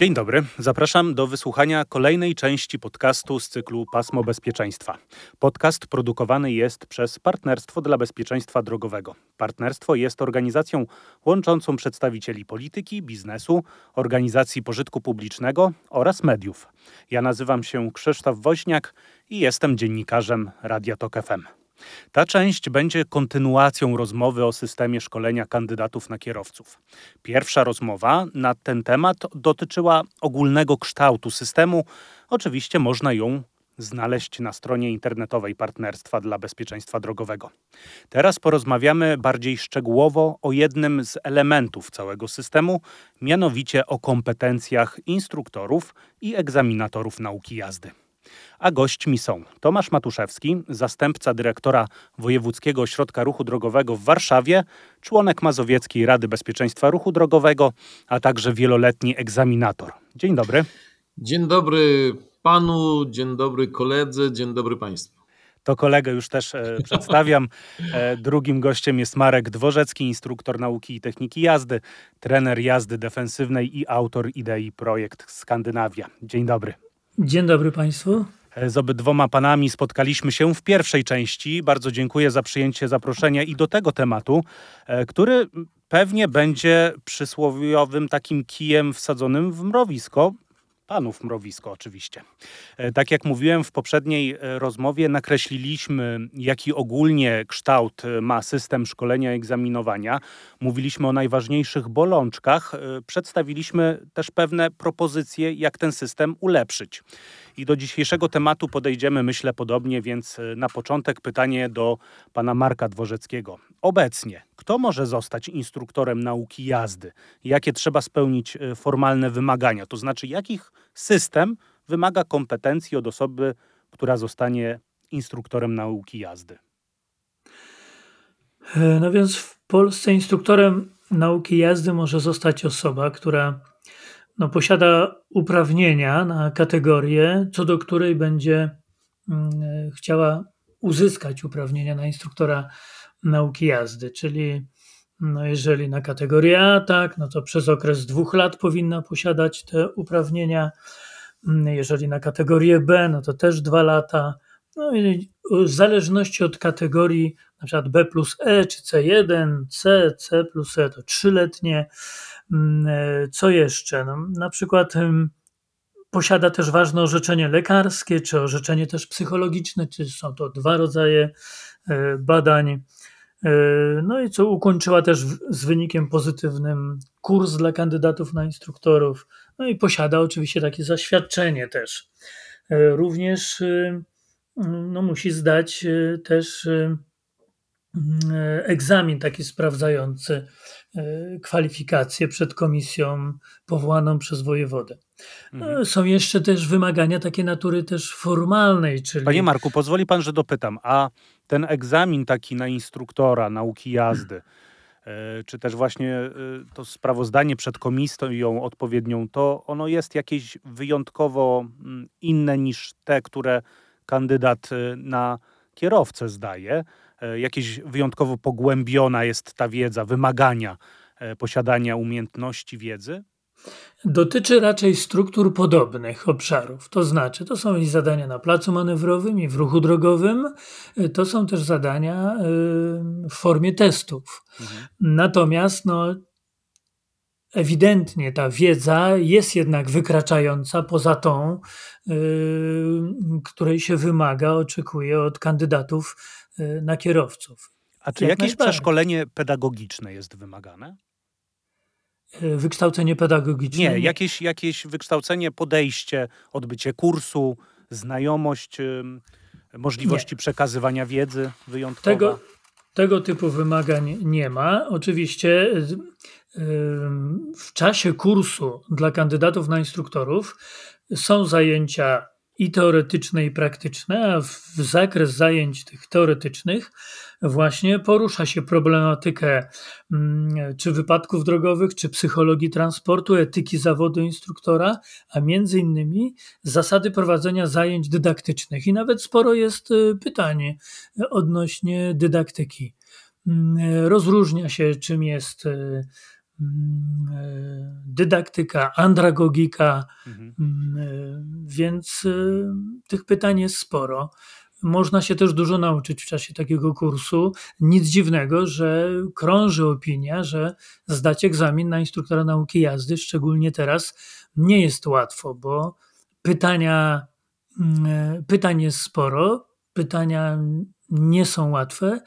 Dzień dobry. Zapraszam do wysłuchania kolejnej części podcastu z cyklu Pasmo Bezpieczeństwa. Podcast produkowany jest przez Partnerstwo dla Bezpieczeństwa Drogowego. Partnerstwo jest organizacją łączącą przedstawicieli polityki, biznesu, organizacji pożytku publicznego oraz mediów. Ja nazywam się Krzysztof Woźniak i jestem dziennikarzem Radia Tok FM. Ta część będzie kontynuacją rozmowy o systemie szkolenia kandydatów na kierowców. Pierwsza rozmowa na ten temat dotyczyła ogólnego kształtu systemu. Oczywiście można ją znaleźć na stronie internetowej Partnerstwa dla Bezpieczeństwa Drogowego. Teraz porozmawiamy bardziej szczegółowo o jednym z elementów całego systemu, mianowicie o kompetencjach instruktorów i egzaminatorów nauki jazdy. A gośćmi są Tomasz Matuszewski, zastępca dyrektora Wojewódzkiego Ośrodka Ruchu Drogowego w Warszawie, członek Mazowieckiej Rady Bezpieczeństwa Ruchu Drogowego, a także wieloletni egzaminator. Dzień dobry. Dzień dobry panu, dzień dobry koledze, dzień dobry państwu. To kolegę już też e, przedstawiam. E, drugim gościem jest Marek Dworzecki, instruktor nauki i techniki jazdy, trener jazdy defensywnej i autor idei projekt Skandynawia. Dzień dobry. Dzień dobry Państwu. Z obydwoma panami spotkaliśmy się w pierwszej części. Bardzo dziękuję za przyjęcie zaproszenia i do tego tematu, e, który pewnie będzie przysłowiowym takim kijem wsadzonym w mrowisko, panów mrowisko oczywiście. E, tak jak mówiłem w poprzedniej e, rozmowie, nakreśliliśmy, jaki ogólnie kształt e, ma system szkolenia i egzaminowania. Mówiliśmy o najważniejszych bolączkach, przedstawiliśmy też pewne propozycje, jak ten system ulepszyć. I do dzisiejszego tematu podejdziemy, myślę, podobnie, więc na początek pytanie do pana Marka Dworzeckiego. Obecnie, kto może zostać instruktorem nauki jazdy? Jakie trzeba spełnić formalne wymagania? To znaczy, jakich system wymaga kompetencji od osoby, która zostanie instruktorem nauki jazdy. E, no więc w Polsce instruktorem nauki jazdy może zostać osoba, która no, posiada uprawnienia na kategorię, co do której będzie mm, chciała uzyskać uprawnienia na instruktora nauki jazdy, czyli no jeżeli na kategorię A, tak, no to przez okres dwóch lat powinna posiadać te uprawnienia. Jeżeli na kategorię B, no to też dwa lata. No i w zależności od kategorii, na przykład B plus E czy C1, C, C plus E to trzyletnie. Co jeszcze? No, na przykład posiada też ważne orzeczenie lekarskie, czy orzeczenie też psychologiczne, czy są to dwa rodzaje e, badań E, no i co ukończyła też z wynikiem pozytywnym kurs dla kandydatów na instruktorów. No i posiada oczywiście takie zaświadczenie też. E, również e, no, musi zdać też egzamin taki sprawdzający kwalifikacje przed komisją powołaną przez wojewodę. Mhm. Są jeszcze też wymagania takie natury też formalnej, czyli... Panie Marku, pozwoli pan, że dopytam, a ten egzamin taki na instruktora nauki jazdy, e, czy też właśnie e, to sprawozdanie przed komisją odpowiednią, to ono jest jakieś wyjątkowo mm, inne niż te, które kandydat e, na kierowcę zdaje. Jakieś wyjątkowo pogłębiona jest ta wiedza, wymagania posiadania umiejętności wiedzy? Dotyczy raczej struktur podobnych obszarów, to znaczy to są i zadania na placu manewrowym i w ruchu drogowym, to są też zadania y, w formie testów. Mhm. Natomiast no, ewidentnie ta wiedza jest jednak wykraczająca poza tą, y, której się wymaga, oczekuje od kandydatów y, na kierowców. A czy Jak jakieś przeszkolenie pedagogiczne jest wymagane? E, wykształcenie pedagogiczne? Nie, jakieś, jakieś wykształcenie, podejście, odbycie kursu, znajomość, możliwości nie. przekazywania wiedzy wyjątkowa. Tego, tego typu wymagań nie ma. Oczywiście w czasie kursu dla kandydatów na instruktorów są zajęcia i teoretyczne, i praktyczne, a w zakres zajęć tych teoretycznych właśnie porusza się problematykę mm, czy wypadków drogowych, czy psychologii transportu, etyki zawodu instruktora, a między innymi zasady prowadzenia zajęć dydaktycznych. I nawet sporo jest y, pytań odnośnie dydaktyki. Mm, rozróżnia się, czym jest y, dydaktyka, andragogika, Mhm. mm, e, więc e, tych pytań jest sporo. Można się też dużo nauczyć w czasie takiego kursu. Nic dziwnego, że krąży opinia, że zdać egzamin na instruktora nauki jazdy, szczególnie teraz, nie jest łatwo, bo pytania, mm, e, pytań jest sporo, pytania nie są łatwe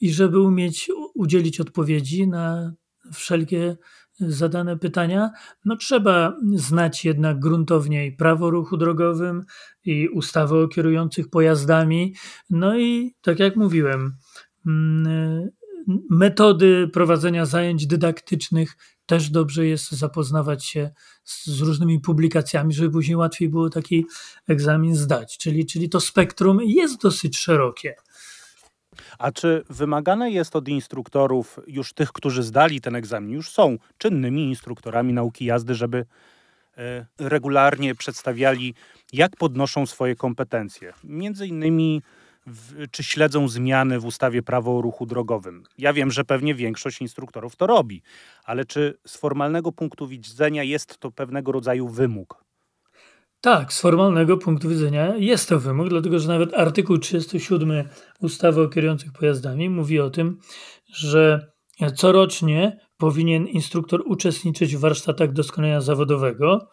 i żeby umieć udzielić odpowiedzi na wszelkie zadane pytania, no trzeba znać jednak gruntowniej prawo ruchu drogowym i ustawę o kierujących pojazdami. No i tak jak mówiłem, mm, metody prowadzenia zajęć dydaktycznych też dobrze jest zapoznawać się z, z różnymi publikacjami, żeby później łatwiej było taki egzamin zdać. Czyli, czyli to spektrum jest dosyć szerokie. A czy wymagane jest od instruktorów, już tych, którzy zdali ten egzamin, już są czynnymi instruktorami nauki jazdy, żeby e, regularnie przedstawiali, jak podnoszą swoje kompetencje? Między innymi, w, czy śledzą zmiany w ustawie prawo o ruchu drogowym. Ja wiem, że pewnie większość instruktorów to robi, ale czy z formalnego punktu widzenia jest to pewnego rodzaju wymóg? Tak, z formalnego punktu widzenia jest to wymóg, dlatego że nawet artykuł 37 ustawy o kierujących pojazdami mówi o tym, że corocznie powinien instruktor uczestniczyć w warsztatach doskonalenia zawodowego,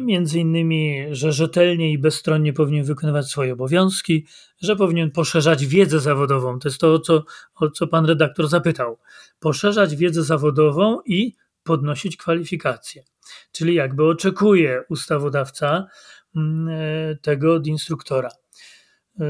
między innymi, że rzetelnie i bezstronnie powinien wykonywać swoje obowiązki, że powinien poszerzać wiedzę zawodową. To jest to, o co, o co pan redaktor zapytał. Poszerzać wiedzę zawodową i podnosić kwalifikacje. Czyli jakby oczekuje ustawodawca mm, e, tego od instruktora. E,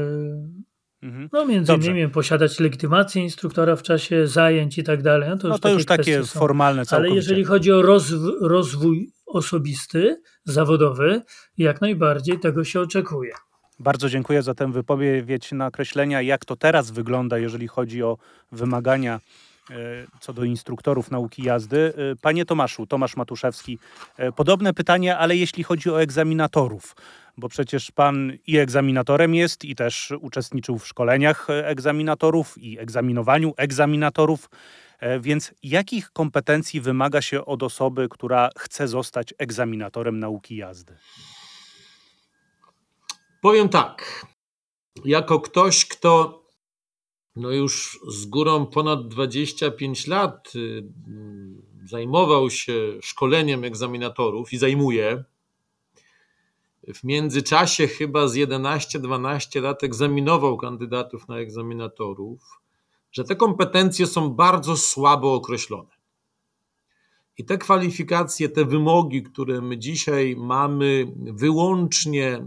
Mhm. No, między Dobrze. innymi posiadać legitymację instruktora w czasie zajęć i tak dalej. No to już, No to już takie kwestie są. formalne Ale całkowicie. jeżeli chodzi o rozw- rozwój osobisty, zawodowy, jak najbardziej tego się oczekuje. Bardzo dziękuję za tę wypowiedź nakreślenia, jak to teraz wygląda, jeżeli chodzi o wymagania co do instruktorów nauki jazdy. E, Panie Tomaszu, Tomasz Matuszewski, e, podobne pytanie, ale jeśli chodzi o egzaminatorów, bo przecież pan i egzaminatorem jest i też uczestniczył w szkoleniach e, egzaminatorów i egzaminowaniu egzaminatorów. E, Więc jakich kompetencji wymaga się od osoby, która chce zostać egzaminatorem nauki jazdy? Powiem tak. Jako ktoś, kto no już z górą ponad 25 lat y, zajmował się szkoleniem egzaminatorów i zajmuje, w międzyczasie chyba z 11-12 lat egzaminował kandydatów na egzaminatorów, że te kompetencje są bardzo słabo określone. I te kwalifikacje, te wymogi, które my dzisiaj mamy wyłącznie e,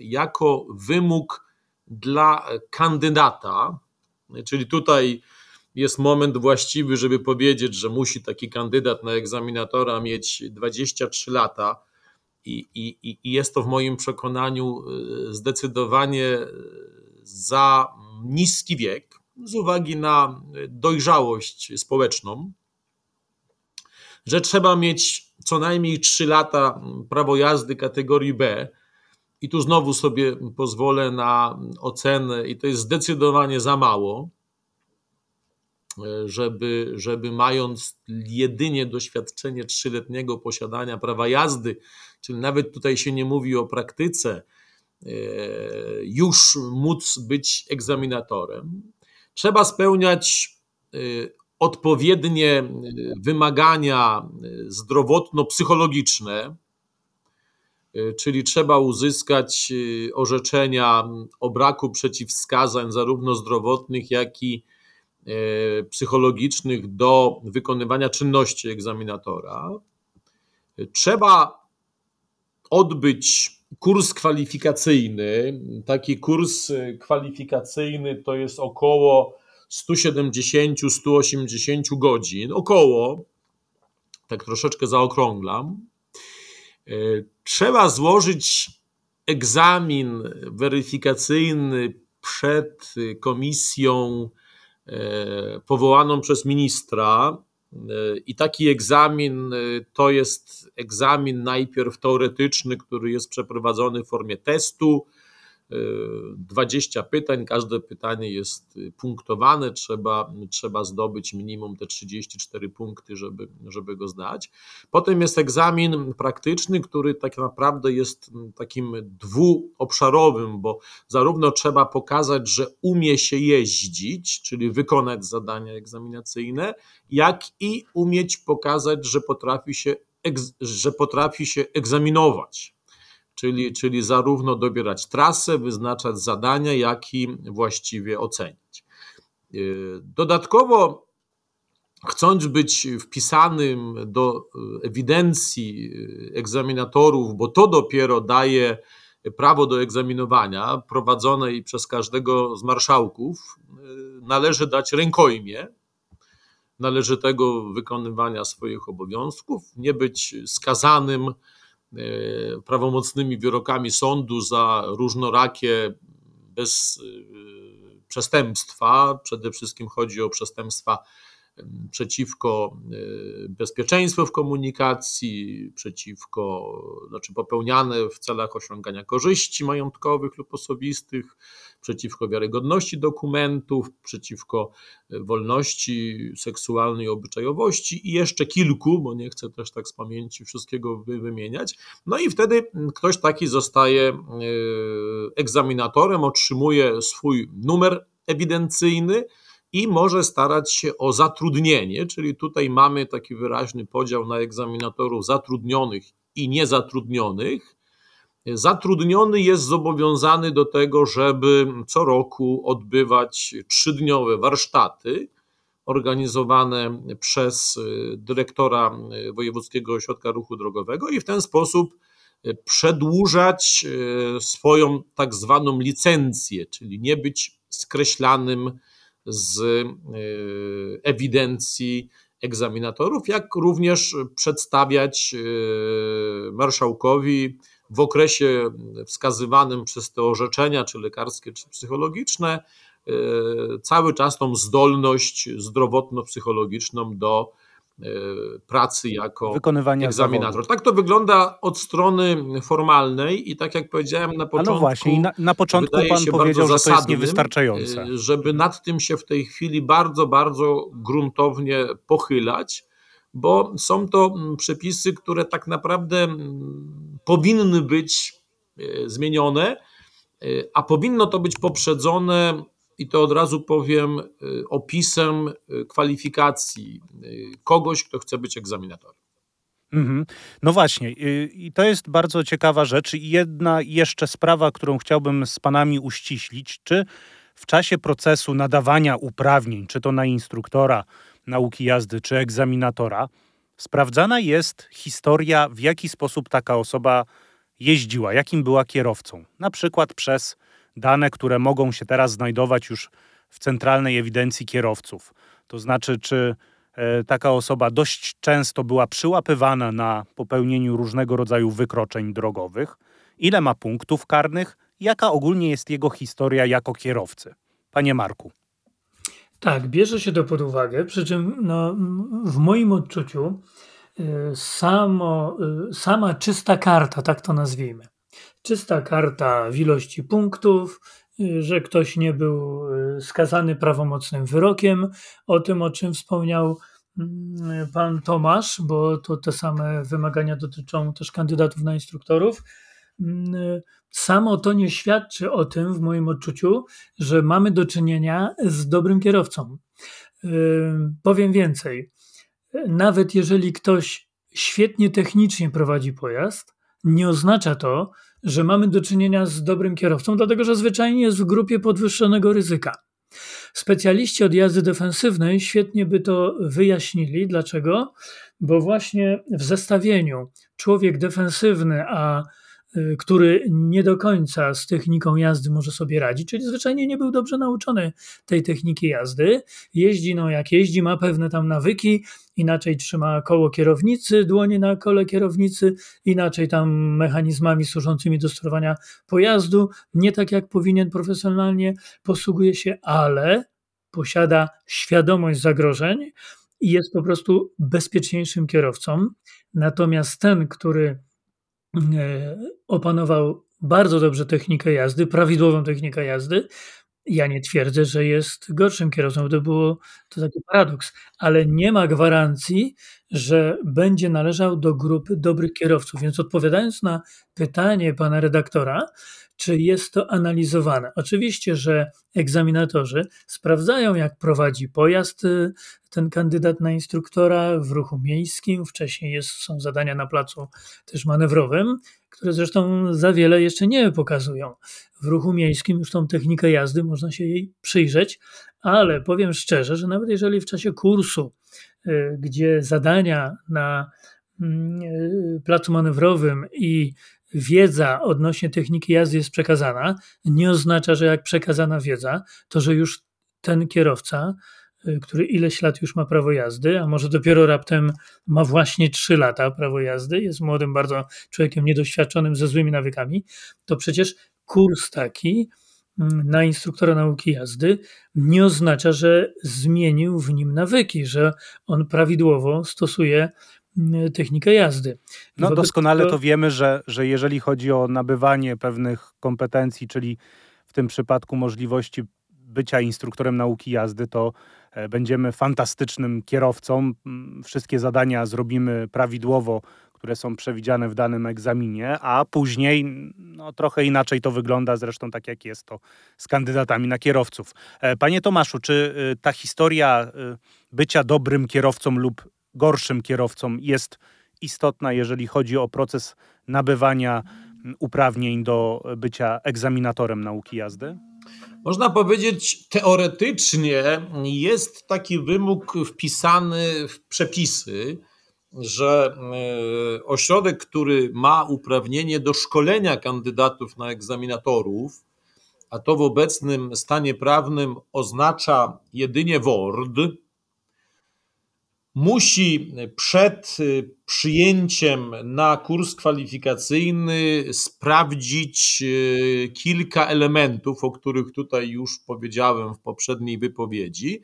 jako wymóg dla kandydata, czyli tutaj jest moment właściwy, żeby powiedzieć, że musi taki kandydat na egzaminatora mieć 23 lata. I, i, I jest to w moim przekonaniu e, zdecydowanie e, za niski wiek z uwagi na dojrzałość społeczną że trzeba mieć co najmniej 3 lata prawo jazdy kategorii B. I tu znowu sobie pozwolę na ocenę, i to jest zdecydowanie za mało, żeby, żeby mając jedynie doświadczenie trzyletniego posiadania prawa jazdy, czyli nawet tutaj się nie mówi o praktyce, e, już móc być egzaminatorem. Trzeba spełniać e, odpowiednie wymagania zdrowotno-psychologiczne, czyli trzeba uzyskać orzeczenia o braku przeciwwskazań, zarówno zdrowotnych, jak i psychologicznych, do wykonywania czynności egzaminatora. Trzeba odbyć kurs kwalifikacyjny. Taki kurs kwalifikacyjny to jest około 170-180 godzin, około, tak troszeczkę zaokrąglam. Trzeba złożyć egzamin weryfikacyjny przed komisją powołaną przez ministra. I taki egzamin to jest egzamin najpierw teoretyczny, który jest przeprowadzony w formie testu, 20 pytań, każde pytanie jest punktowane, trzeba, trzeba zdobyć minimum te 34 punkty, żeby, żeby go zdać. Potem jest egzamin praktyczny, który tak naprawdę jest takim dwuobszarowym, bo zarówno trzeba pokazać, że umie się jeździć, czyli wykonać zadania egzaminacyjne, jak i umieć pokazać, że potrafi się, że potrafi się egzaminować czyli, czyli zarówno dobierać trasę, wyznaczać zadania, jak i właściwie oceniać. Yy, dodatkowo, chcąc być wpisanym do ewidencji egzaminatorów, bo to dopiero daje prawo do egzaminowania prowadzonej przez każdego z marszałków, należy dać rękojmie należytego wykonywania swoich obowiązków, nie być skazanym prawomocnymi wyrokami sądu za różnorakie bez e, przestępstwa. Przede wszystkim chodzi o przestępstwa przeciwko e, bezpieczeństwu w komunikacji, przeciwko, znaczy popełniane w celach osiągania korzyści majątkowych lub osobistych, przeciwko wiarygodności dokumentów, przeciwko e, wolności seksualnej, obyczajowości i jeszcze kilku, bo nie chcę też tak z pamięci wszystkiego wymieniać. No i wtedy ktoś taki zostaje e, egzaminatorem, otrzymuje swój numer ewidencyjny i może starać się o zatrudnienie, czyli tutaj mamy taki wyraźny podział na egzaminatorów zatrudnionych i niezatrudnionych. Zatrudniony jest zobowiązany do tego, żeby co roku odbywać trzydniowe warsztaty organizowane przez dyrektora Wojewódzkiego Ośrodka Ruchu Drogowego i w ten sposób przedłużać swoją tak zwaną licencję, czyli nie być skreślanym z y, ewidencji egzaminatorów, jak również przedstawiać y, marszałkowi w okresie wskazywanym przez te orzeczenia, czy lekarskie, czy psychologiczne, y, cały czas tą zdolność zdrowotno-psychologiczną do pracy jako Wykonywania egzaminator. Zawodu. Tak to wygląda od strony formalnej i tak jak powiedziałem na początku. A no właśnie, na, na początku pan powiedział, że to jest niewystarczające. E, żeby nad tym się w tej chwili bardzo, bardzo gruntownie pochylać, bo są to przepisy, które tak naprawdę powinny być e, zmienione, a powinno to być poprzedzone i to od razu powiem, y, opisem y, kwalifikacji y, kogoś, kto chce być egzaminatorem. Mhm. No właśnie, i to jest bardzo ciekawa rzecz. I jedna jeszcze sprawa, którą chciałbym z Panami uściślić. Czy w czasie procesu nadawania uprawnień, czy to na instruktora nauki jazdy, czy egzaminatora, sprawdzana jest historia, w jaki sposób taka osoba jeździła, jakim była kierowcą? Na przykład przez dane, które mogą się teraz znajdować już w centralnej ewidencji kierowców. To znaczy, czy e, taka osoba dość często była przyłapywana na popełnieniu różnego rodzaju wykroczeń drogowych, ile ma punktów karnych, jaka ogólnie jest jego historia jako kierowcy. Panie Marku. Tak, bierze się to pod uwagę, przy czym no, w moim odczuciu e, samo, e, sama czysta karta, tak to nazwijmy, czysta karta w ilości punktów, y, że ktoś nie był y, skazany prawomocnym wyrokiem, o tym, o czym wspomniał mm, pan Tomasz, bo to te same wymagania dotyczą też kandydatów na instruktorów. Mm, y, samo to nie świadczy o tym, w moim odczuciu, że mamy do czynienia z dobrym kierowcą. Powiem więcej. Nawet jeżeli ktoś świetnie technicznie prowadzi pojazd, nie oznacza to, że mamy do czynienia z dobrym kierowcą, dlatego że zwyczajnie jest w grupie podwyższonego ryzyka. Specjaliści od jazdy defensywnej świetnie by to wyjaśnili. Dlaczego? Bo właśnie w zestawieniu człowiek defensywny, a Y, który nie do końca z techniką jazdy może sobie radzić, czyli zwyczajnie nie był dobrze nauczony tej techniki jazdy. Jeździ, no jak jeździ, ma pewne tam nawyki, inaczej trzyma koło kierownicy, dłonie na kole kierownicy, inaczej tam mechanizmami służącymi do sterowania pojazdu, nie tak jak powinien profesjonalnie posługuje się, ale posiada świadomość zagrożeń i jest po prostu bezpieczniejszym kierowcą. Natomiast ten, który E, opanował bardzo dobrze technikę jazdy, prawidłową technikę jazdy, ja nie twierdzę, że jest gorszym kierowcą, to było to taki paradoks, ale nie ma gwarancji, że będzie należał do grupy dobrych kierowców. Więc odpowiadając na pytanie pana redaktora, czy jest to analizowane? Oczywiście, że egzaminatorzy sprawdzają, jak prowadzi pojazd y, ten kandydat na instruktora w ruchu miejskim. Wcześniej jest, są zadania na placu też manewrowym, które zresztą za wiele jeszcze nie pokazują. W ruchu miejskim już tą technikę jazdy można się jej przyjrzeć, ale powiem szczerze, że nawet jeżeli w czasie kursu, y, gdzie zadania na mm, y, placu manewrowym i wiedza odnośnie techniki jazdy jest przekazana, nie oznacza, że jak przekazana wiedza, to że już ten kierowca, który ileś lat już ma prawo jazdy, a może dopiero raptem ma właśnie 3 lata prawo jazdy, jest młodym bardzo człowiekiem niedoświadczonym ze złymi nawykami, to przecież kurs taki mm, na instruktora nauki jazdy nie oznacza, że zmienił w nim nawyki, że on prawidłowo stosuje mm, technikę jazdy. No Wobec doskonale tego- to wiemy, że, że jeżeli chodzi o nabywanie pewnych kompetencji, czyli w tym przypadku możliwości bycia instruktorem nauki jazdy, to będziemy fantastycznym kierowcą. Mm, Wszystkie zadania zrobimy prawidłowo, które są przewidziane w danym egzaminie, a później no, trochę inaczej to wygląda, zresztą tak jak jest to z kandydatami na kierowców. E, Panie Tomaszu, czy y, ta historia y, bycia dobrym kierowcą lub gorszym kierowcą jest istotna, jeżeli chodzi o proces nabywania mm, uprawnień do bycia egzaminatorem nauki jazdy? Można powiedzieć, teoretycznie jest taki wymóg wpisany w przepisy, że e, ośrodek, który ma uprawnienie do szkolenia kandydatów na egzaminatorów, a to w obecnym stanie prawnym oznacza jedynie WORD, musi przed y, przyjęciem na kurs kwalifikacyjny sprawdzić y, kilka elementów, o których tutaj już powiedziałem w poprzedniej wypowiedzi,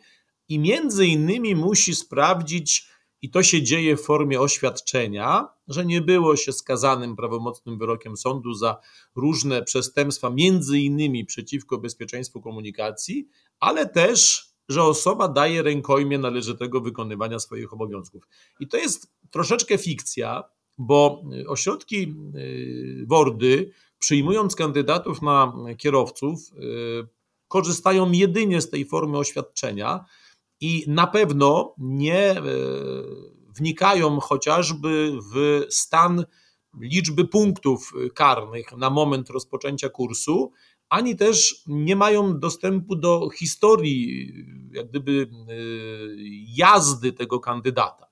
i między innymi musi sprawdzić, i to się dzieje w formie oświadczenia, że nie było się skazanym prawomocnym wyrokiem sądu za różne przestępstwa, między innymi przeciwko bezpieczeństwu komunikacji, ale też że osoba daje rękojmie należytego wykonywania swoich obowiązków. I to jest troszeczkę fikcja, bo ośrodki y, WORDy, przyjmując kandydatów na kierowców, y, korzystają jedynie z tej formy oświadczenia i na pewno nie y, wnikają chociażby w stan liczby punktów karnych na moment rozpoczęcia kursu, ani też nie mają dostępu do historii, jak gdyby y, jazdy tego kandydata.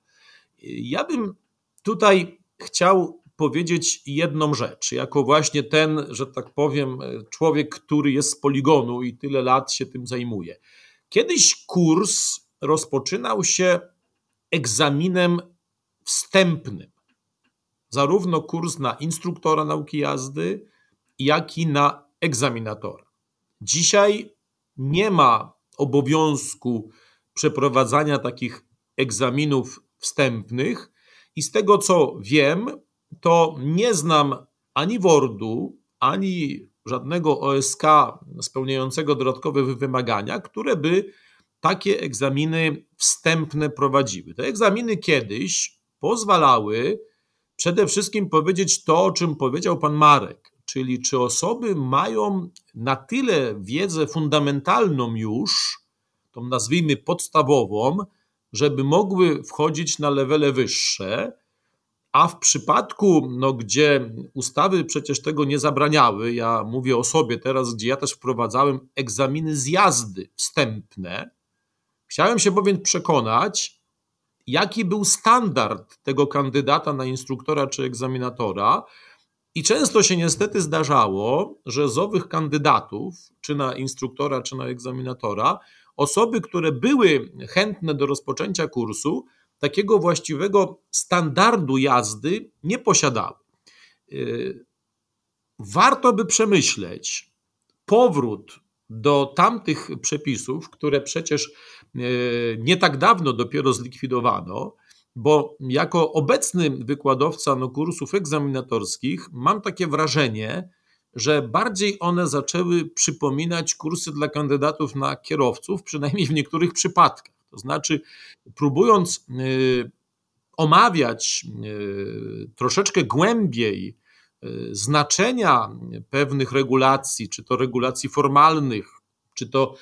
Ja bym tutaj chciał powiedzieć jedną rzecz, jako właśnie ten, że tak powiem, człowiek, który jest z poligonu i tyle lat się tym zajmuje. Kiedyś kurs rozpoczynał się egzaminem wstępnym. Zarówno kurs na instruktora nauki jazdy, jak i na egzaminatora. Dzisiaj nie ma obowiązku przeprowadzania takich egzaminów wstępnych i z tego co wiem, to nie znam ani WORD-u, ani żadnego OSK spełniającego dodatkowe wymagania, które by takie egzaminy wstępne prowadziły. Te egzaminy kiedyś pozwalały przede wszystkim powiedzieć to, o czym powiedział pan Marek, czyli czy osoby mają na tyle wiedzę fundamentalną już, tą nazwijmy podstawową, żeby mogły wchodzić na levele wyższe, a w przypadku, no, gdzie ustawy przecież tego nie zabraniały, ja mówię o sobie teraz, gdzie ja też wprowadzałem egzaminy z jazdy wstępne, chciałem się bowiem przekonać, jaki był standard tego kandydata na instruktora czy egzaminatora, i często się niestety zdarzało, że z owych kandydatów, czy na instruktora, czy na egzaminatora, osoby, które były chętne do rozpoczęcia kursu, takiego właściwego standardu jazdy nie posiadały. Yy, Warto by przemyśleć powrót do tamtych przepisów, które przecież yy, nie tak dawno dopiero zlikwidowano, bo jako obecny wykładowca no, kursów egzaminatorskich mam takie wrażenie, że bardziej one zaczęły przypominać kursy dla kandydatów na kierowców, przynajmniej w niektórych przypadkach. To znaczy, próbując y, omawiać y, troszeczkę głębiej y, znaczenia pewnych regulacji, czy to regulacji formalnych, czy to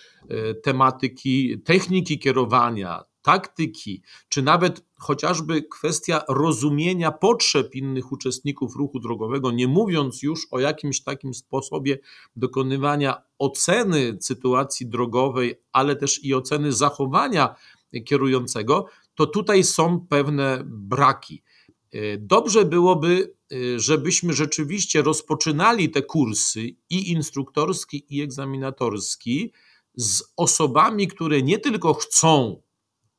tematyki techniki kierowania, taktyki, czy nawet chociażby kwestia rozumienia potrzeb innych uczestników ruchu drogowego, nie mówiąc już o jakimś takim sposobie dokonywania oceny sytuacji drogowej, ale też i oceny zachowania kierującego, to tutaj są pewne braki. Dobrze byłoby, żebyśmy rzeczywiście rozpoczynali te kursy i instruktorski, i egzaminatorski z osobami, które nie tylko chcą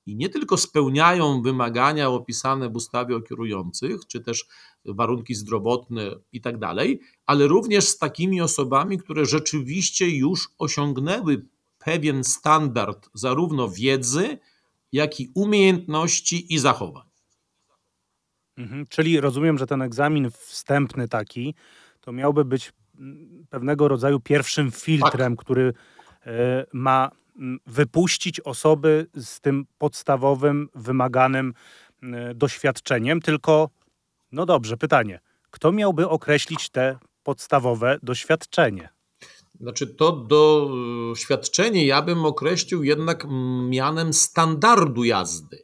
i nie tylko spełniają wymagania opisane w ustawie o kierujących, czy też warunki zdrowotne i tak dalej, ale również z takimi osobami, które rzeczywiście już osiągnęły pewien standard zarówno wiedzy, jak i umiejętności i zachowań. Mhm, czyli rozumiem, że ten egzamin wstępny taki to miałby być mm, pewnego rodzaju pierwszym filtrem, tak. który e, ma wypuścić osoby z tym podstawowym, wymaganym doświadczeniem, tylko no dobrze, pytanie, kto miałby określić te podstawowe doświadczenie? Znaczy, to doświadczenie ja bym określił jednak mianem standardu jazdy.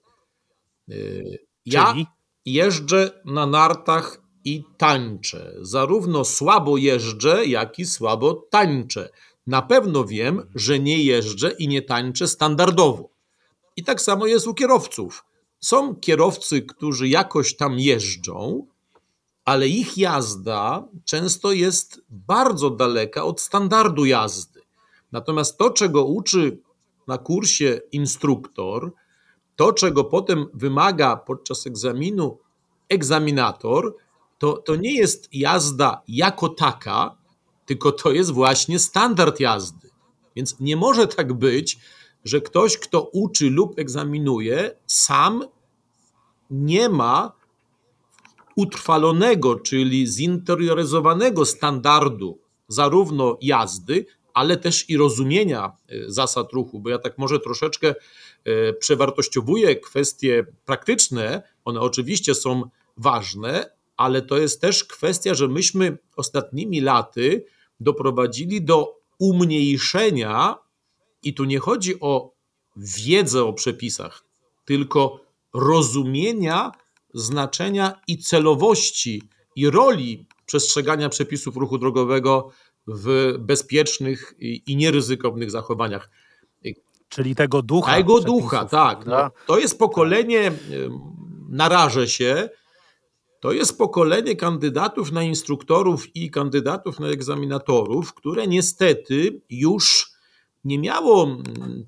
Y, ja Czyli? jeżdżę na nartach i tańczę. Zarówno słabo jeżdżę, jak i słabo tańczę. Na pewno wiem, że nie jeżdżę i nie tańczę standardowo. I tak samo jest u kierowców. Są kierowcy, którzy jakoś tam jeżdżą, ale ich jazda często jest bardzo daleka od standardu jazdy. Natomiast to, czego uczy na kursie instruktor, to, czego potem wymaga podczas egzaminu egzaminator, to, to nie jest jazda jako taka, tylko to jest właśnie standard jazdy. Więc nie może tak być, że ktoś, kto uczy lub egzaminuje, sam nie ma utrwalonego, czyli zinterioryzowanego standardu zarówno jazdy, ale też i rozumienia e, zasad ruchu, bo ja tak może troszeczkę e, przewartościowuję kwestie praktyczne, one oczywiście są ważne, ale to jest też kwestia, że myśmy ostatnimi laty doprowadzili do umniejszenia, i tu nie chodzi o wiedzę o przepisach, tylko rozumienia znaczenia i celowości i roli przestrzegania przepisów ruchu drogowego w bezpiecznych i nieryzykownych zachowaniach. Czyli tego ducha. Tego ducha, tak. No, to jest pokolenie, narażę się, to jest pokolenie kandydatów na instruktorów i kandydatów na egzaminatorów, które niestety już nie miało mm,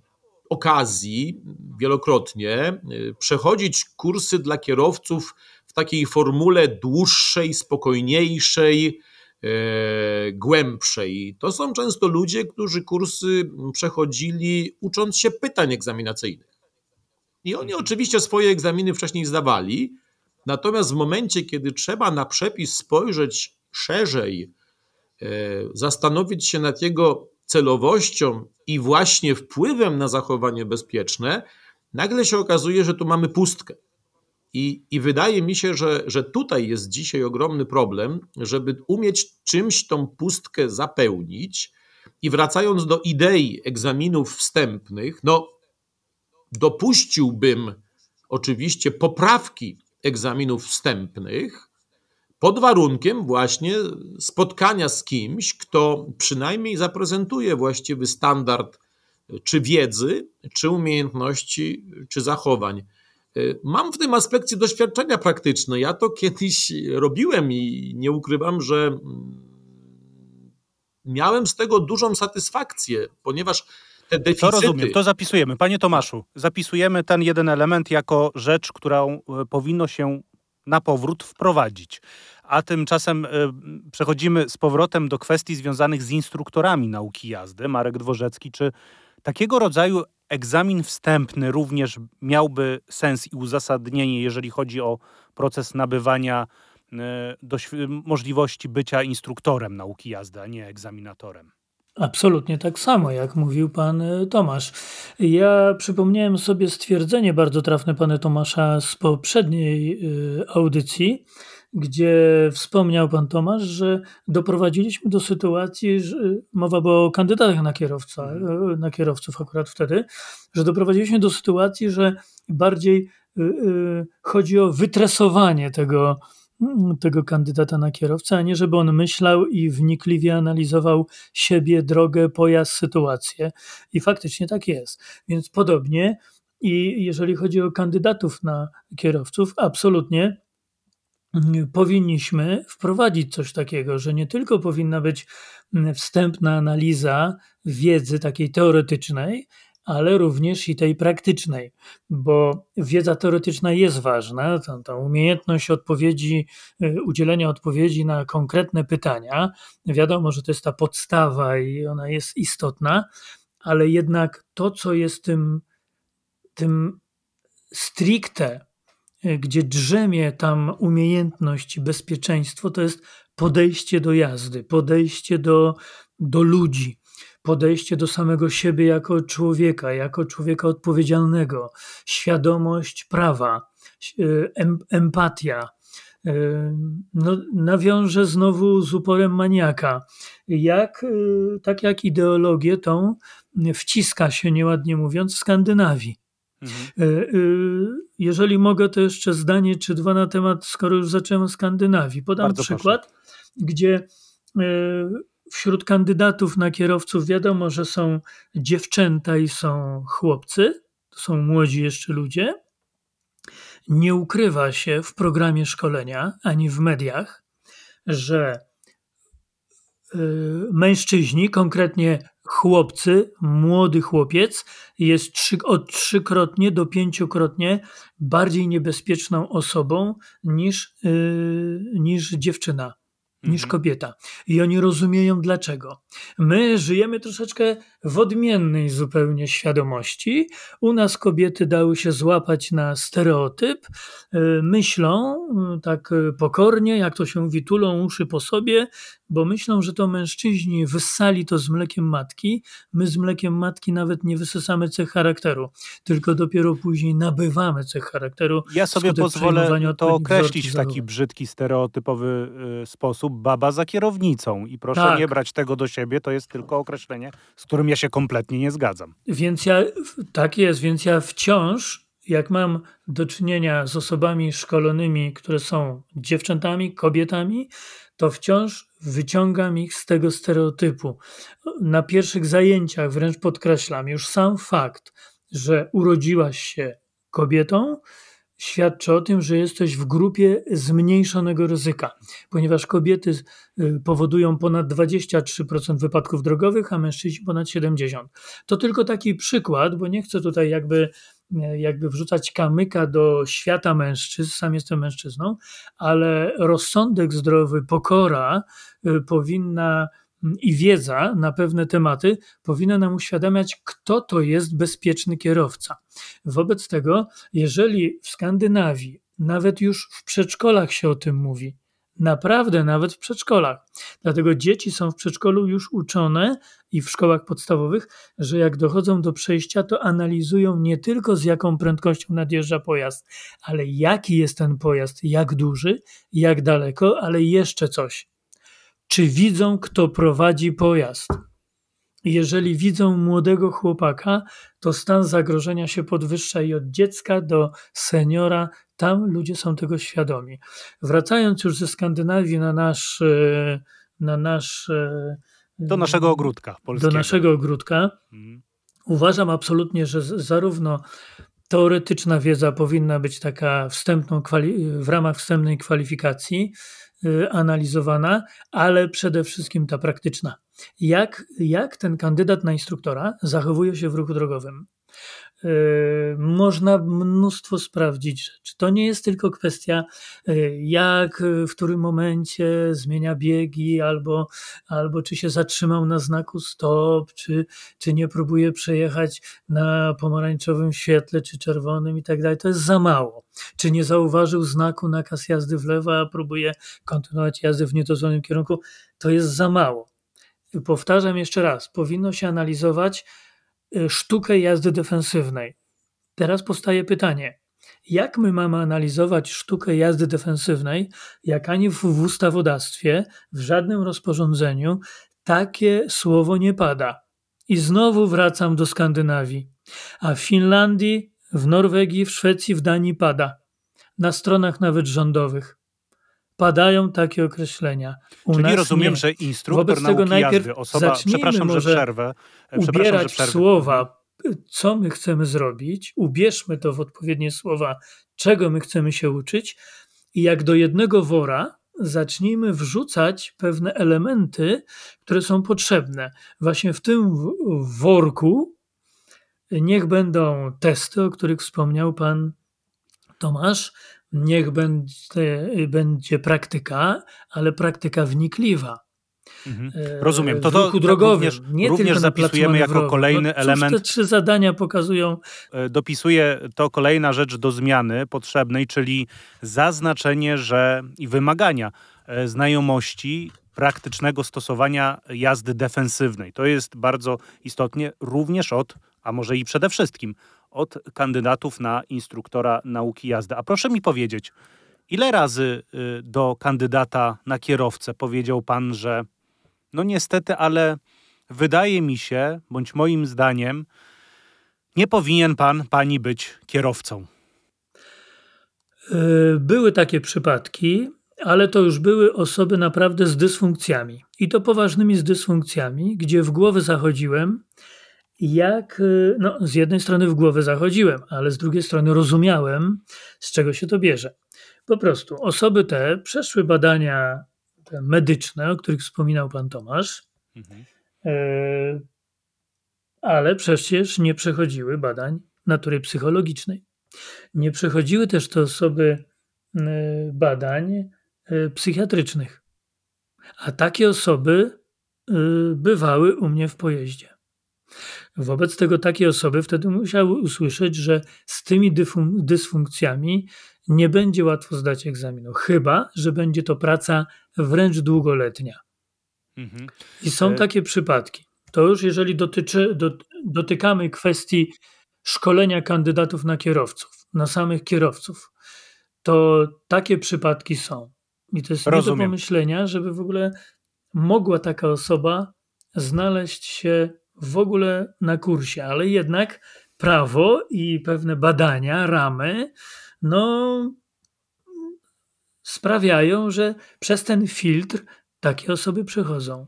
okazji wielokrotnie y, przechodzić kursy dla kierowców w takiej formule dłuższej, spokojniejszej, e, głębszej. To są często ludzie, którzy kursy przechodzili ucząc się pytań egzaminacyjnych. I oni mhm. oczywiście swoje egzaminy wcześniej zdawali, Natomiast w momencie, kiedy trzeba na przepis spojrzeć szerzej, e, zastanowić się nad jego celowością i właśnie wpływem na zachowanie bezpieczne, nagle się okazuje, że tu mamy pustkę. I, I wydaje mi się, że, że tutaj jest dzisiaj ogromny problem, żeby umieć czymś tą pustkę zapełnić. I wracając do idei egzaminów wstępnych, no dopuściłbym oczywiście poprawki egzaminów wstępnych, pod warunkiem właśnie spotkania z kimś, kto przynajmniej zaprezentuje właściwy standard czy wiedzy, czy umiejętności, czy zachowań. Mam w tym aspekcie doświadczenia praktyczne. Ja to kiedyś robiłem i nie ukrywam, że miałem z tego dużą satysfakcję, ponieważ te deficyty... To rozumiem, to zapisujemy. Panie Tomaszu, zapisujemy ten jeden element jako rzecz, którą e, powinno się na powrót wprowadzić. A tymczasem y, przechodzimy z powrotem do kwestii związanych z instruktorami nauki jazdy. Marek Dworzecki, czy takiego rodzaju egzamin wstępny również miałby sens i uzasadnienie, jeżeli chodzi o proces nabywania doświ- możliwości bycia instruktorem nauki jazdy, a nie egzaminatorem. Absolutnie tak samo, jak mówił pan y, Tomasz. Ja przypomniałem sobie stwierdzenie bardzo trafne pana Tomasza z poprzedniej y, audycji, gdzie wspomniał pan Tomasz, że doprowadziliśmy do sytuacji, że mowa była o kandydatach na, kierowca, y, na kierowców akurat wtedy, że doprowadziliśmy do sytuacji, że bardziej chodzi o wytresowanie tego, tego kandydata na kierowcę, a nie żeby on myślał i wnikliwie analizował siebie, drogę, pojazd, sytuację. I faktycznie tak jest. Więc podobnie i jeżeli chodzi o kandydatów na kierowców, absolutnie mm, powinniśmy wprowadzić coś takiego, że nie tylko powinna być mm, wstępna analiza wiedzy takiej teoretycznej, ale również i tej praktycznej, bo wiedza teoretyczna jest ważna, ta, ta umiejętność odpowiedzi, y, udzielenia odpowiedzi na konkretne pytania. Wiadomo, że to jest ta podstawa i ona jest istotna, ale jednak to, co jest tym, tym stricte, y, gdzie drzemie tam umiejętność i bezpieczeństwo, to jest podejście do jazdy, podejście do, do ludzi podejście do samego siebie jako człowieka, jako człowieka odpowiedzialnego, świadomość prawa, empatia. E, no, nawiążę znowu z uporem maniaka. Jak, e, tak jak ideologię tą wciska się, nieładnie mówiąc, w Skandynawii. Mhm. E, jeżeli mogę, to jeszcze zdanie czy dwa na temat, skoro już zacząłem Skandynawii. Podam Bardzo przykład, proszę. gdzie wśród kandydatów na kierowców wiadomo, że są dziewczęta i są chłopcy, to są młodzi jeszcze ludzie. Nie ukrywa się w programie szkolenia ani w mediach, że y, mężczyźni, konkretnie chłopcy, młody chłopiec, jest od trzykrotnie do pięciokrotnie bardziej niebezpieczną osobą niż, yy, niż dziewczyna niż mhm. kobieta. I oni rozumieją dlaczego. My żyjemy troszeczkę w odmiennej zupełnie świadomości. U nas kobiety dały się złapać na stereotyp, e, myślą e, tak pokornie, jak to się mówi, tulą uszy po sobie, bo myślą, że to mężczyźni wyssali to z mlekiem matki. My z mlekiem matki nawet nie wysysamy cech charakteru, tylko dopiero później nabywamy cech charakteru. Ja sobie pozwolę to określić w taki brzydki, stereotypowy sposób. Baba za kierownicą i proszę tak. nie brać tego do siebie, to jest tylko określenie, z którym ja się kompletnie nie zgadzam. Więc ja, tak jest, więc ja wciąż, jak mam do czynienia z osobami szkolonymi, które są dziewczętami, kobietami, to wciąż wyciągam ich z tego stereotypu. Na pierwszych zajęciach wręcz podkreślam, już sam fakt, że urodziłaś się kobietą, świadczy o tym, że jesteś w grupie zmniejszonego ryzyka, ponieważ kobiety y, powodują ponad 23% wypadków drogowych, a mężczyźni ponad 70%. To tylko taki przykład, bo nie chcę tutaj jakby, e, jakby wrzucać kamyka do świata mężczyzn, sam jestem mężczyzną, ale rozsądek zdrowy, pokora y, powinna i wiedza na pewne tematy powinna nam uświadamiać, kto to jest bezpieczny kierowca. Wobec tego, jeżeli w Skandynawii, nawet już w przedszkolach się o tym mówi, naprawdę nawet w przedszkolach, dlatego dzieci są w przedszkolu już uczone i w szkołach podstawowych, że jak dochodzą do przejścia, to analizują nie tylko z jaką prędkością nadjeżdża pojazd, ale jaki jest ten pojazd, jak duży, jak daleko, ale jeszcze coś czy widzą, kto prowadzi pojazd. Jeżeli widzą młodego chłopaka, to stan zagrożenia się podwyższa i od dziecka do seniora, tam ludzie są tego świadomi. Wracając już ze Skandynawii na nasz. E, na nasz e, do naszego ogródka polskiego. Do naszego ogródka. Mhm. Uważam absolutnie, że zarówno teoretyczna wiedza powinna być taka wstępną, w ramach wstępnej kwalifikacji, analizowana, ale przede wszystkim ta praktyczna. Jak, jak ten kandydat na instruktora zachowuje się w ruchu drogowym? Można mnóstwo sprawdzić rzeczy. To nie jest tylko kwestia, jak, w którym momencie zmienia biegi, albo, albo czy się zatrzymał na znaku stop, czy, czy nie próbuje przejechać na pomarańczowym świetle, czy czerwonym i tak dalej. To jest za mało. Czy nie zauważył znaku nakaz jazdy w lewo, a próbuje kontynuować jazdę w niedozwolonym kierunku. To jest za mało. Powtarzam jeszcze raz, powinno się analizować Y, sztukę jazdy defensywnej. Teraz powstaje pytanie, jak my mamy analizować sztukę jazdy defensywnej, jak ani w, w ustawodawstwie, w żadnym rozporządzeniu takie słowo nie pada. I znowu wracam do Skandynawii. A w Finlandii, w Norwegii, w Szwecji, w Danii pada. Na stronach nawet rządowych padają takie określenia. U Czyli rozumiem, nie. że instruktor Wobec tego najpierw jazdy, osoba, przepraszam, że przerwę, ubierać że przerwę. słowa, co my chcemy zrobić, ubierzmy to w odpowiednie słowa, czego my chcemy się uczyć i jak do jednego wora zacznijmy wrzucać pewne elementy, które są potrzebne. Właśnie w tym worku niech będą testy, o których wspomniał pan Tomasz, niech będzie, będzie praktyka, ale praktyka wnikliwa. Mhm. E, Rozumiem. To, to, to drogowym, również, nie również zapisujemy jako kolejny no, element. Te trzy zadania pokazują. E, dopisuje to kolejna rzecz do zmiany potrzebnej, czyli zaznaczenie, że i wymagania e, znajomości praktycznego stosowania jazdy defensywnej. To jest bardzo istotnie również od, a może i przede wszystkim od kandydatów na instruktora nauki jazdy. A proszę mi powiedzieć, ile razy y, do kandydata na kierowcę powiedział pan, że no niestety, ale wydaje mi się, bądź moim zdaniem, nie powinien pan, pani być kierowcą? Y, były takie przypadki, ale to już były osoby naprawdę z dysfunkcjami. I to poważnymi z dysfunkcjami, gdzie w głowę zachodziłem jak y, no, z jednej strony w głowę zachodziłem, ale z drugiej strony rozumiałem, z czego się to bierze. Po prostu osoby te przeszły badania te medyczne, o których wspominał pan Tomasz, mhm. E, ale przecież nie przechodziły badań natury psychologicznej. Nie przechodziły też te osoby badań e, psychiatrycznych. A takie osoby bywały u mnie w pojeździe. Wobec tego takie osoby wtedy musiały usłyszeć, że z tymi dysfunkcjami nie będzie łatwo zdać egzaminu, chyba że będzie to praca wręcz długoletnia. Mhm. I są e, takie przypadki. To już jeżeli dotyczy, do, dotykamy kwestii szkolenia kandydatów na kierowców, na samych kierowców, to takie przypadki są. I to jest Rozumiem. nie do pomyślenia, żeby w ogóle mogła taka osoba znaleźć się w ogóle na kursie, ale jednak prawo i pewne badania, ramy, no sprawiają, że przez ten filtr takie osoby przechodzą.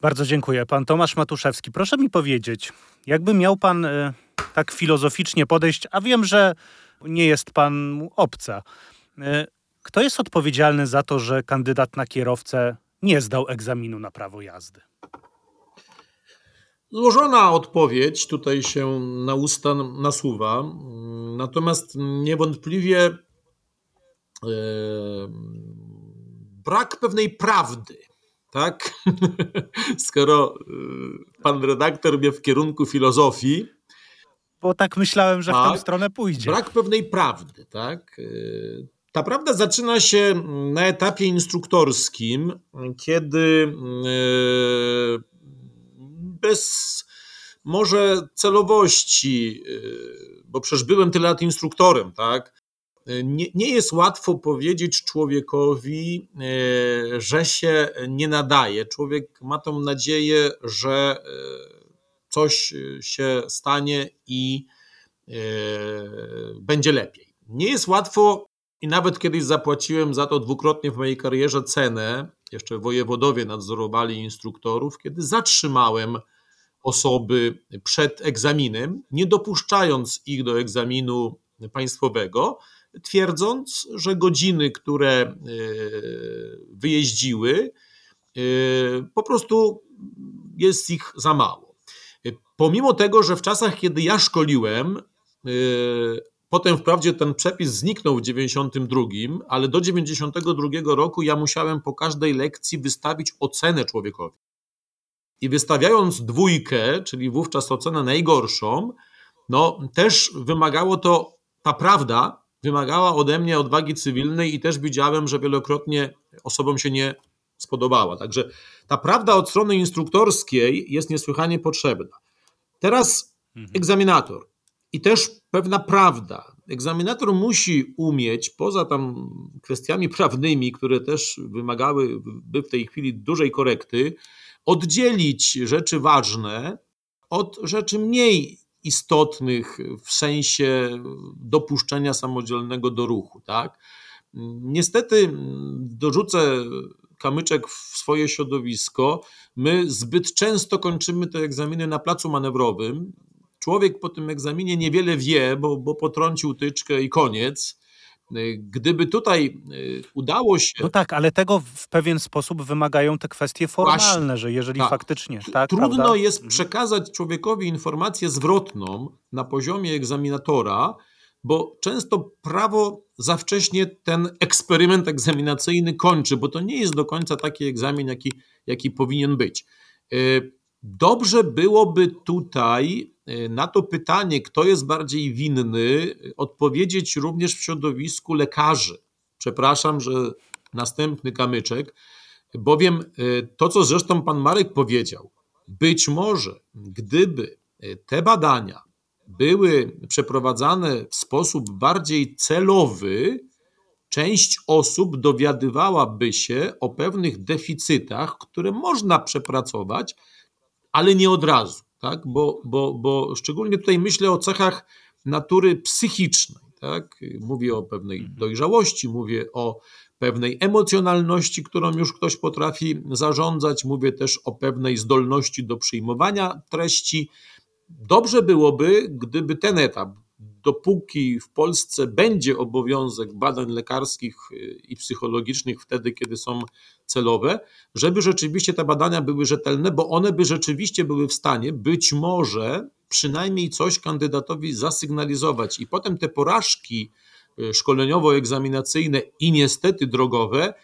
Bardzo dziękuję. Pan Tomasz Matuszewski, proszę mi powiedzieć, jakby miał pan y, tak filozoficznie podejść, a wiem, że nie jest pan obca. Y, kto jest odpowiedzialny za to, że kandydat na kierowcę nie zdał egzaminu na prawo jazdy? Złożona odpowiedź tutaj się na usta nasuwa, natomiast niewątpliwie e, brak pewnej prawdy. Tak? Skoro e, pan redaktor mnie w kierunku filozofii. Bo tak myślałem, że tak, w tę stronę pójdzie. Brak pewnej prawdy, tak? E, ta prawda zaczyna się na etapie instruktorskim, kiedy bez może celowości, y, bo przecież byłem tyle lat instruktorem, tak? Nie, nie jest łatwo powiedzieć człowiekowi, y, że się nie nadaje. Człowiek ma tą nadzieję, że y, coś się stanie i będzie lepiej. Nie jest łatwo i nawet kiedyś zapłaciłem za to dwukrotnie w mojej karierze cenę. Jeszcze wojewodowie nadzorowali instruktorów, kiedy zatrzymałem osoby przed egzaminem, nie dopuszczając ich do egzaminu państwowego, twierdząc, że godziny, które e, wyjeździły, e, po prostu jest ich za mało. Pomimo tego, że w czasach, kiedy ja szkoliłem, Potem wprawdzie ten przepis zniknął w 92, ale do 92 roku ja musiałem po każdej lekcji wystawić ocenę człowiekowi. I wystawiając dwójkę, czyli wówczas ocenę najgorszą, no też wymagało to, ta prawda wymagała ode mnie odwagi cywilnej i też widziałem, że wielokrotnie osobom się nie spodobała. Także ta prawda od strony instruktorskiej jest niesłychanie potrzebna. Teraz mhm. egzaminator i też pewna prawda. Egzaminator musi umieć, poza tam kwestiami prawnymi, które też wymagałyby w tej chwili dużej korekty, oddzielić rzeczy ważne od rzeczy mniej istotnych w sensie dopuszczenia samodzielnego do ruchu. Tak? Niestety dorzucę kamyczek w swoje środowisko. My zbyt często kończymy te egzaminy na placu manewrowym. Człowiek po tym egzaminie niewiele wie, bo, bo potrącił tyczkę i koniec. Gdyby tutaj y, udało się. No tak, ale tego w pewien sposób wymagają te kwestie formalne, Właśnie, że jeżeli tak. faktycznie. Tak, Trudno prawda? jest mhm. przekazać człowiekowi informację zwrotną na poziomie egzaminatora, bo często prawo za wcześnie ten eksperyment egzaminacyjny kończy, bo to nie jest do końca taki egzamin, jaki, jaki powinien być. Dobrze byłoby tutaj y, na to pytanie, kto jest bardziej winny, odpowiedzieć również w środowisku lekarzy. Przepraszam, że następny kamyczek, bowiem y, to, co zresztą pan Marek powiedział, być może gdyby te badania były przeprowadzane w sposób bardziej celowy, część osób dowiadywałaby się o pewnych deficytach, które można przepracować, ale nie od razu, tak? bo, bo, bo szczególnie tutaj myślę o cechach natury psychicznej. Tak? Mówię o pewnej mhm. dojrzałości, mówię o pewnej emocjonalności, którą już ktoś potrafi zarządzać, mówię też o pewnej zdolności do przyjmowania treści, Dobrze byłoby, gdyby ten etap, dopóki w Polsce będzie obowiązek badań lekarskich y, i psychologicznych wtedy, kiedy są celowe, żeby rzeczywiście te badania były rzetelne, bo one by rzeczywiście były w stanie być może przynajmniej coś kandydatowi zasygnalizować. I potem te porażki y, szkoleniowo-egzaminacyjne i niestety drogowe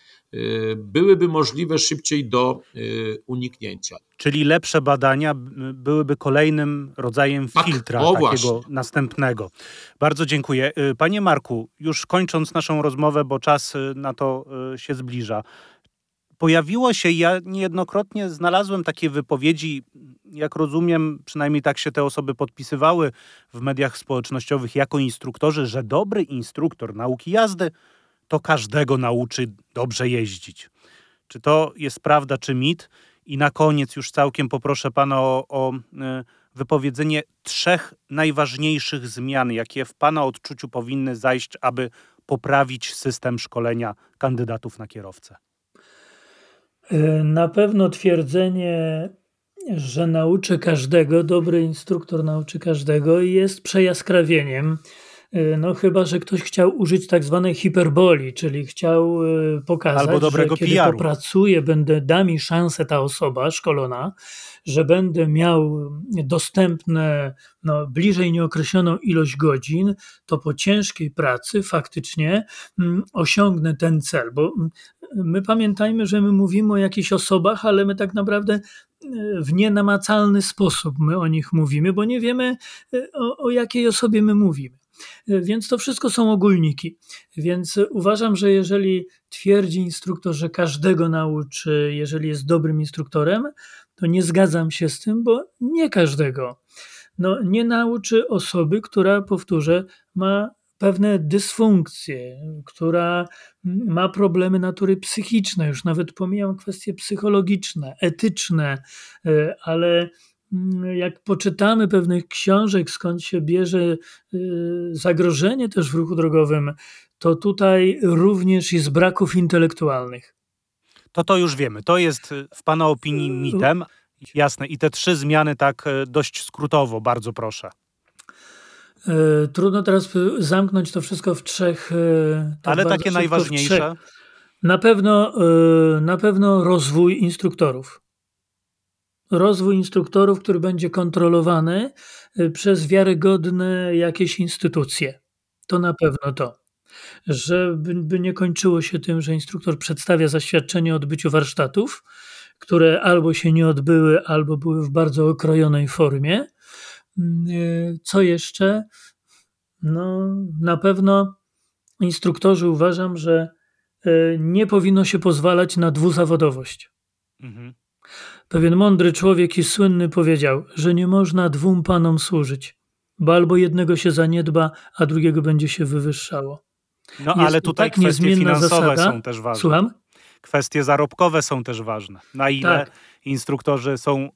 byłyby możliwe szybciej do y, uniknięcia. Czyli lepsze badania byłyby kolejnym rodzajem tak, filtra takiego właśnie. następnego. Bardzo dziękuję. Y, panie Marku, już kończąc naszą rozmowę, bo czas na to się zbliża. Pojawiło się, ja niejednokrotnie znalazłem takie wypowiedzi, jak rozumiem, przynajmniej tak się te osoby podpisywały w mediach społecznościowych jako instruktorzy, że dobry instruktor nauki jazdy to każdego nauczy dobrze jeździć. Czy to jest prawda, czy mit? I na koniec już całkiem poproszę Pana o, o e, wypowiedzenie trzech najważniejszych zmian, jakie w Pana odczuciu powinny zajść, aby poprawić system szkolenia kandydatów na kierowcę. E, na pewno twierdzenie, że nauczy każdego, dobry instruktor nauczy każdego, jest przejaskrawieniem no chyba, że ktoś chciał użyć tak zwanej hiperboli, czyli chciał e, pokazać, Albo dobrego że kiedy popracuję, będę, da mi szansę ta osoba szkolona, że będę miał dostępne no, bliżej nieokreśloną ilość godzin, to po ciężkiej pracy faktycznie mm, osiągnę ten cel, bo mm, my pamiętajmy, że my mówimy o jakichś osobach, ale my tak naprawdę e, w nienamacalny sposób my o nich mówimy, bo nie wiemy o, o jakiej osobie my mówimy. Więc to wszystko są ogólniki. Więc uważam, że jeżeli twierdzi instruktor, że każdego nauczy, jeżeli jest dobrym instruktorem, to nie zgadzam się z tym, bo nie każdego. No, nie nauczy osoby, która, powtórzę, ma pewne dysfunkcje, która ma problemy natury psychicznej, już nawet pomijam kwestie psychologiczne, etyczne, e, ale jak poczytamy pewnych książek, skąd się bierze y, zagrożenie też w ruchu drogowym, to tutaj również jest braków intelektualnych. To to już wiemy. To jest w Pana opinii mitem. Jasne. I te trzy zmiany tak dość skrótowo, bardzo proszę. Trudno teraz zamknąć to wszystko w trzech. Tak Ale takie najważniejsze. Na pewno, na pewno rozwój instruktorów rozwój instruktorów, który będzie kontrolowany y, przez wiarygodne jakieś instytucje. To na pewno to. Żeby nie kończyło się tym, że instruktor przedstawia zaświadczenie o odbyciu warsztatów, które albo się nie odbyły, albo były w bardzo okrojonej formie. Mm, y, co jeszcze? No, na pewno instruktorzy uważam, że y, nie powinno się pozwalać na dwuzawodowość. Mhm. Pewien mądry człowiek i słynny powiedział, że nie można dwóm panom służyć, bo albo jednego się zaniedba, a drugiego będzie się wywyższało. No Jest ale tutaj tak kwestie finansowe zasada. są też ważne. Słucham? Kwestie zarobkowe są też ważne. Na ile tak. instruktorzy są y,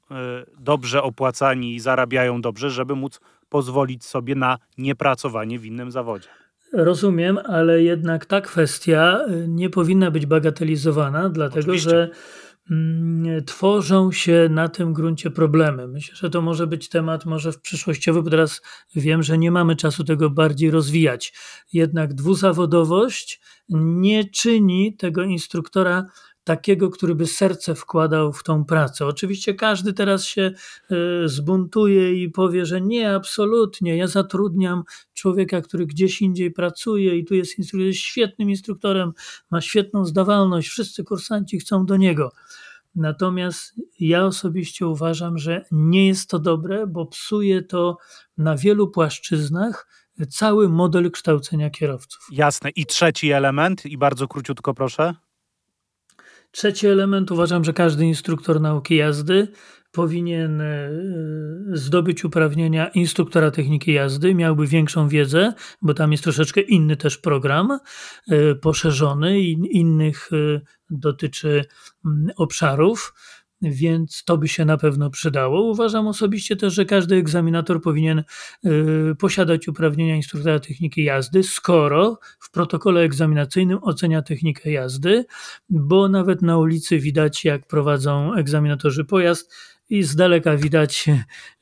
dobrze opłacani i zarabiają dobrze, żeby móc pozwolić sobie na niepracowanie w innym zawodzie. Rozumiem, ale jednak ta kwestia y, nie powinna być bagatelizowana, dlatego Oczywiście. że tworzą się na tym gruncie problemy. Myślę, że to może być temat może w przyszłościowy, bo teraz wiem, że nie mamy czasu tego bardziej rozwijać. Jednak dwuzawodowość nie czyni tego instruktora takiego, który by serce wkładał w tą pracę. Oczywiście każdy teraz się e, zbuntuje i powie, że nie, absolutnie, ja zatrudniam człowieka, który gdzieś indziej pracuje i tu jest instruktor, jest świetnym instruktorem, ma świetną zdawalność, wszyscy kursanci chcą do niego. Natomiast ja osobiście uważam, że nie jest to dobre, bo psuje to na wielu płaszczyznach cały model kształcenia kierowców. Jasne. I trzeci element, i bardzo króciutko proszę. Trzeci element uważam, że każdy instruktor nauki jazdy powinien e, zdobyć uprawnienia instruktora techniki jazdy, miałby większą wiedzę, bo tam jest troszeczkę inny też program, e, poszerzony i innych e, dotyczy mm, obszarów więc to by się na pewno przydało. Uważam osobiście też, że każdy egzaminator powinien y, posiadać uprawnienia instruktora techniki jazdy, skoro w protokole egzaminacyjnym ocenia technikę jazdy, bo nawet na ulicy widać, jak prowadzą egzaminatorzy pojazd i z daleka widać,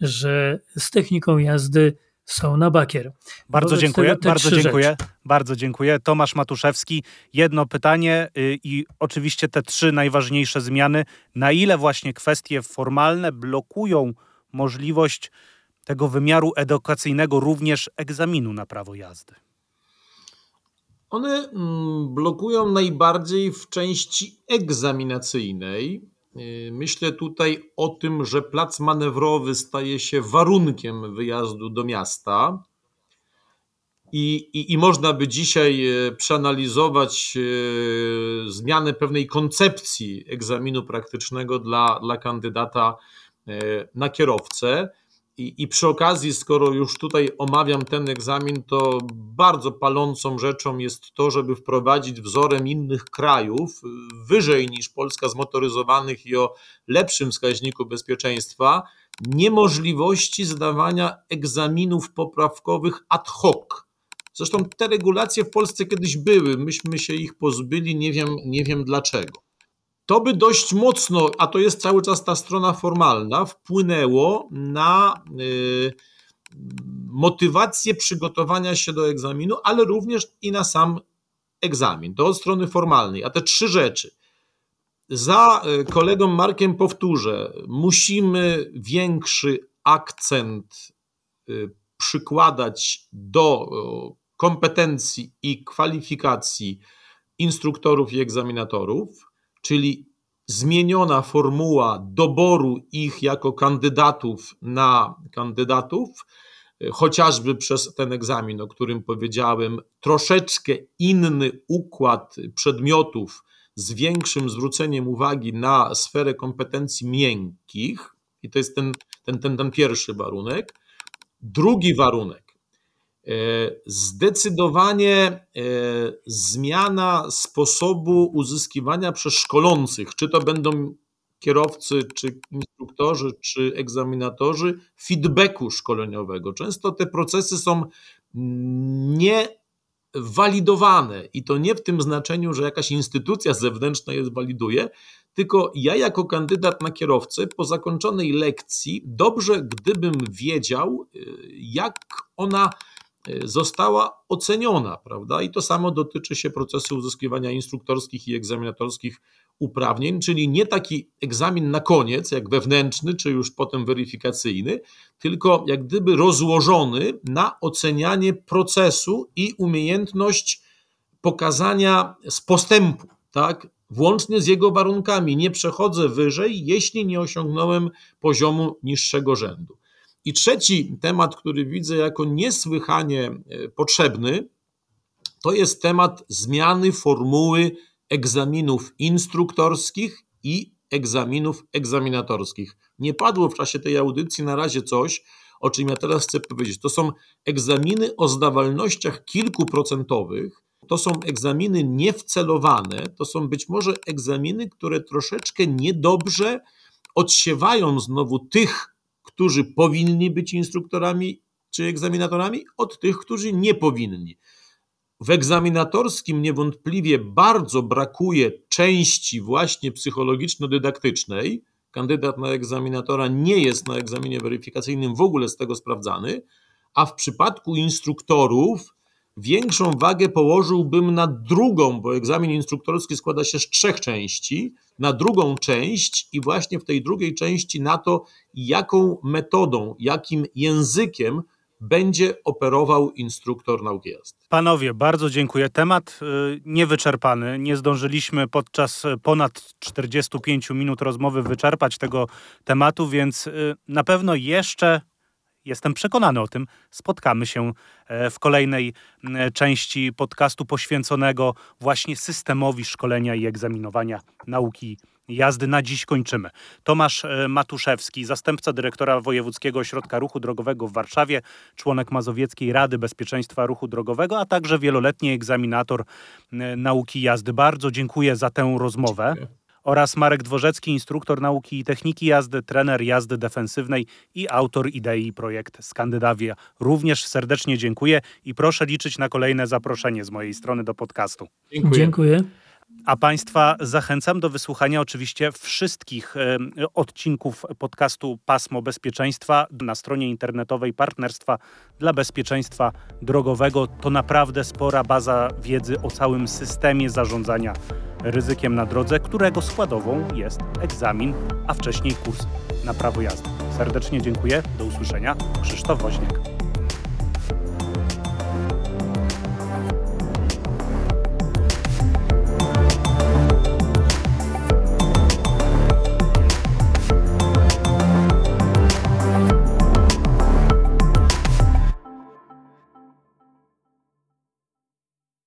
że z techniką jazdy są na bakier. Bardzo Wobec dziękuję, bardzo dziękuję, rzeczy. bardzo dziękuję. Tomasz Matuszewski, jedno pytanie y, i oczywiście te trzy najważniejsze zmiany. Na ile właśnie kwestie formalne blokują możliwość tego wymiaru edukacyjnego również egzaminu na prawo jazdy? One mm, blokują najbardziej w części egzaminacyjnej, myślę tutaj o tym, że plac manewrowy staje się warunkiem wyjazdu do miasta. I, i, I można by dzisiaj y, przeanalizować y, zmianę pewnej koncepcji egzaminu praktycznego dla, dla kandydata na kierowcę. I, I przy okazji, skoro już tutaj omawiam ten egzamin, to bardzo palącą rzeczą jest to, żeby wprowadzić wzorem innych krajów, wyżej niż Polska zmotoryzowanych i o lepszym wskaźniku bezpieczeństwa, niemożliwości zdawania egzaminów poprawkowych ad hoc. Zresztą te regulacje w Polsce kiedyś były, myśmy się ich pozbyli, nie wiem, nie wiem dlaczego. To by dość mocno, a to jest cały czas ta strona formalna, wpłynęło na y, motywację przygotowania się do egzaminu, ale również i na sam egzamin. To od strony formalnej. A te trzy rzeczy. Za y, kolegą Markiem powtórzę, musimy większy akcent y, przykładać do kompetencji i kwalifikacji instruktorów i egzaminatorów czyli zmieniona formuła doboru ich jako kandydatów na kandydatów, chociażby przez ten egzamin, o którym powiedziałem, troszeczkę inny układ przedmiotów z większym zwróceniem uwagi na sferę kompetencji miękkich, i to jest ten, ten, ten, ten pierwszy warunek. Drugi warunek E, zdecydowanie e, zmiana sposobu uzyskiwania przez szkolących, czy to będą kierowcy, czy instruktorzy, czy egzaminatorzy, feedbacku szkoleniowego. Często te procesy są niewalidowane i to nie w tym znaczeniu, że jakaś instytucja zewnętrzna je waliduje, tylko ja jako kandydat na kierowcę po zakończonej lekcji dobrze gdybym wiedział, e, jak ona została oceniona, prawda? I to samo dotyczy się procesu uzyskiwania instruktorskich i egzaminatorskich uprawnień, czyli nie taki egzamin na koniec, jak wewnętrzny, czy już potem weryfikacyjny, tylko jak gdyby rozłożony na ocenianie procesu i umiejętność pokazania z postępu, tak? Włącznie z jego warunkami. Nie przechodzę wyżej, jeśli nie osiągnąłem poziomu niższego rzędu. I trzeci temat, który widzę jako niesłychanie e, potrzebny, to jest temat zmiany formuły egzaminów instruktorskich i egzaminów egzaminatorskich. Nie padło w czasie tej audycji na razie coś, o czym ja teraz chcę powiedzieć. To są egzaminy o zdawalnościach kilkuprocentowych, to są egzaminy niewcelowane, to są być może egzaminy, które troszeczkę niedobrze odsiewają znowu tych, którzy powinni być instruktorami czy egzaminatorami, od tych, którzy nie powinni. W egzaminatorskim niewątpliwie bardzo brakuje części właśnie psychologiczno-dydaktycznej. Kandydat na egzaminatora nie jest na egzaminie weryfikacyjnym w ogóle z tego sprawdzany, a w przypadku instruktorów większą wagę położyłbym na drugą, bo egzamin instruktorski składa się z trzech części, na drugą część i właśnie w tej drugiej części na to, jaką metodą, jakim językiem będzie operował instruktor nauki jazdy. Panowie, bardzo dziękuję. Temat y, niewyczerpany. Nie zdążyliśmy podczas ponad 45 minut rozmowy wyczerpać tego tematu, więc y, na pewno jeszcze jestem przekonany o tym, spotkamy się e, w kolejnej części podcastu poświęconego właśnie systemowi szkolenia i egzaminowania nauki jazdy. Na dziś kończymy. Tomasz e, Matuszewski, zastępca dyrektora Wojewódzkiego Ośrodka Ruchu Drogowego w Warszawie, członek Mazowieckiej Rady Bezpieczeństwa Ruchu Drogowego, a także wieloletni egzaminator nauki jazdy. Bardzo dziękuję za tę rozmowę. Dziękuję. Oraz Marek Dworzecki, instruktor nauki i techniki jazdy, trener jazdy defensywnej i autor idei projekt Skandynawia. Również serdecznie dziękuję i proszę liczyć na kolejne zaproszenie z mojej strony do podcastu. Dziękuję. Dziękuję. A Państwa zachęcam do wysłuchania oczywiście wszystkich e, odcinków podcastu Pasmo Bezpieczeństwa na stronie internetowej Partnerstwa dla Bezpieczeństwa Drogowego. To naprawdę spora baza wiedzy o całym systemie zarządzania ryzykiem na drodze, którego składową jest egzamin, a wcześniej kurs na prawo jazdy. Serdecznie dziękuję. Do usłyszenia. Krzysztof Woźniak.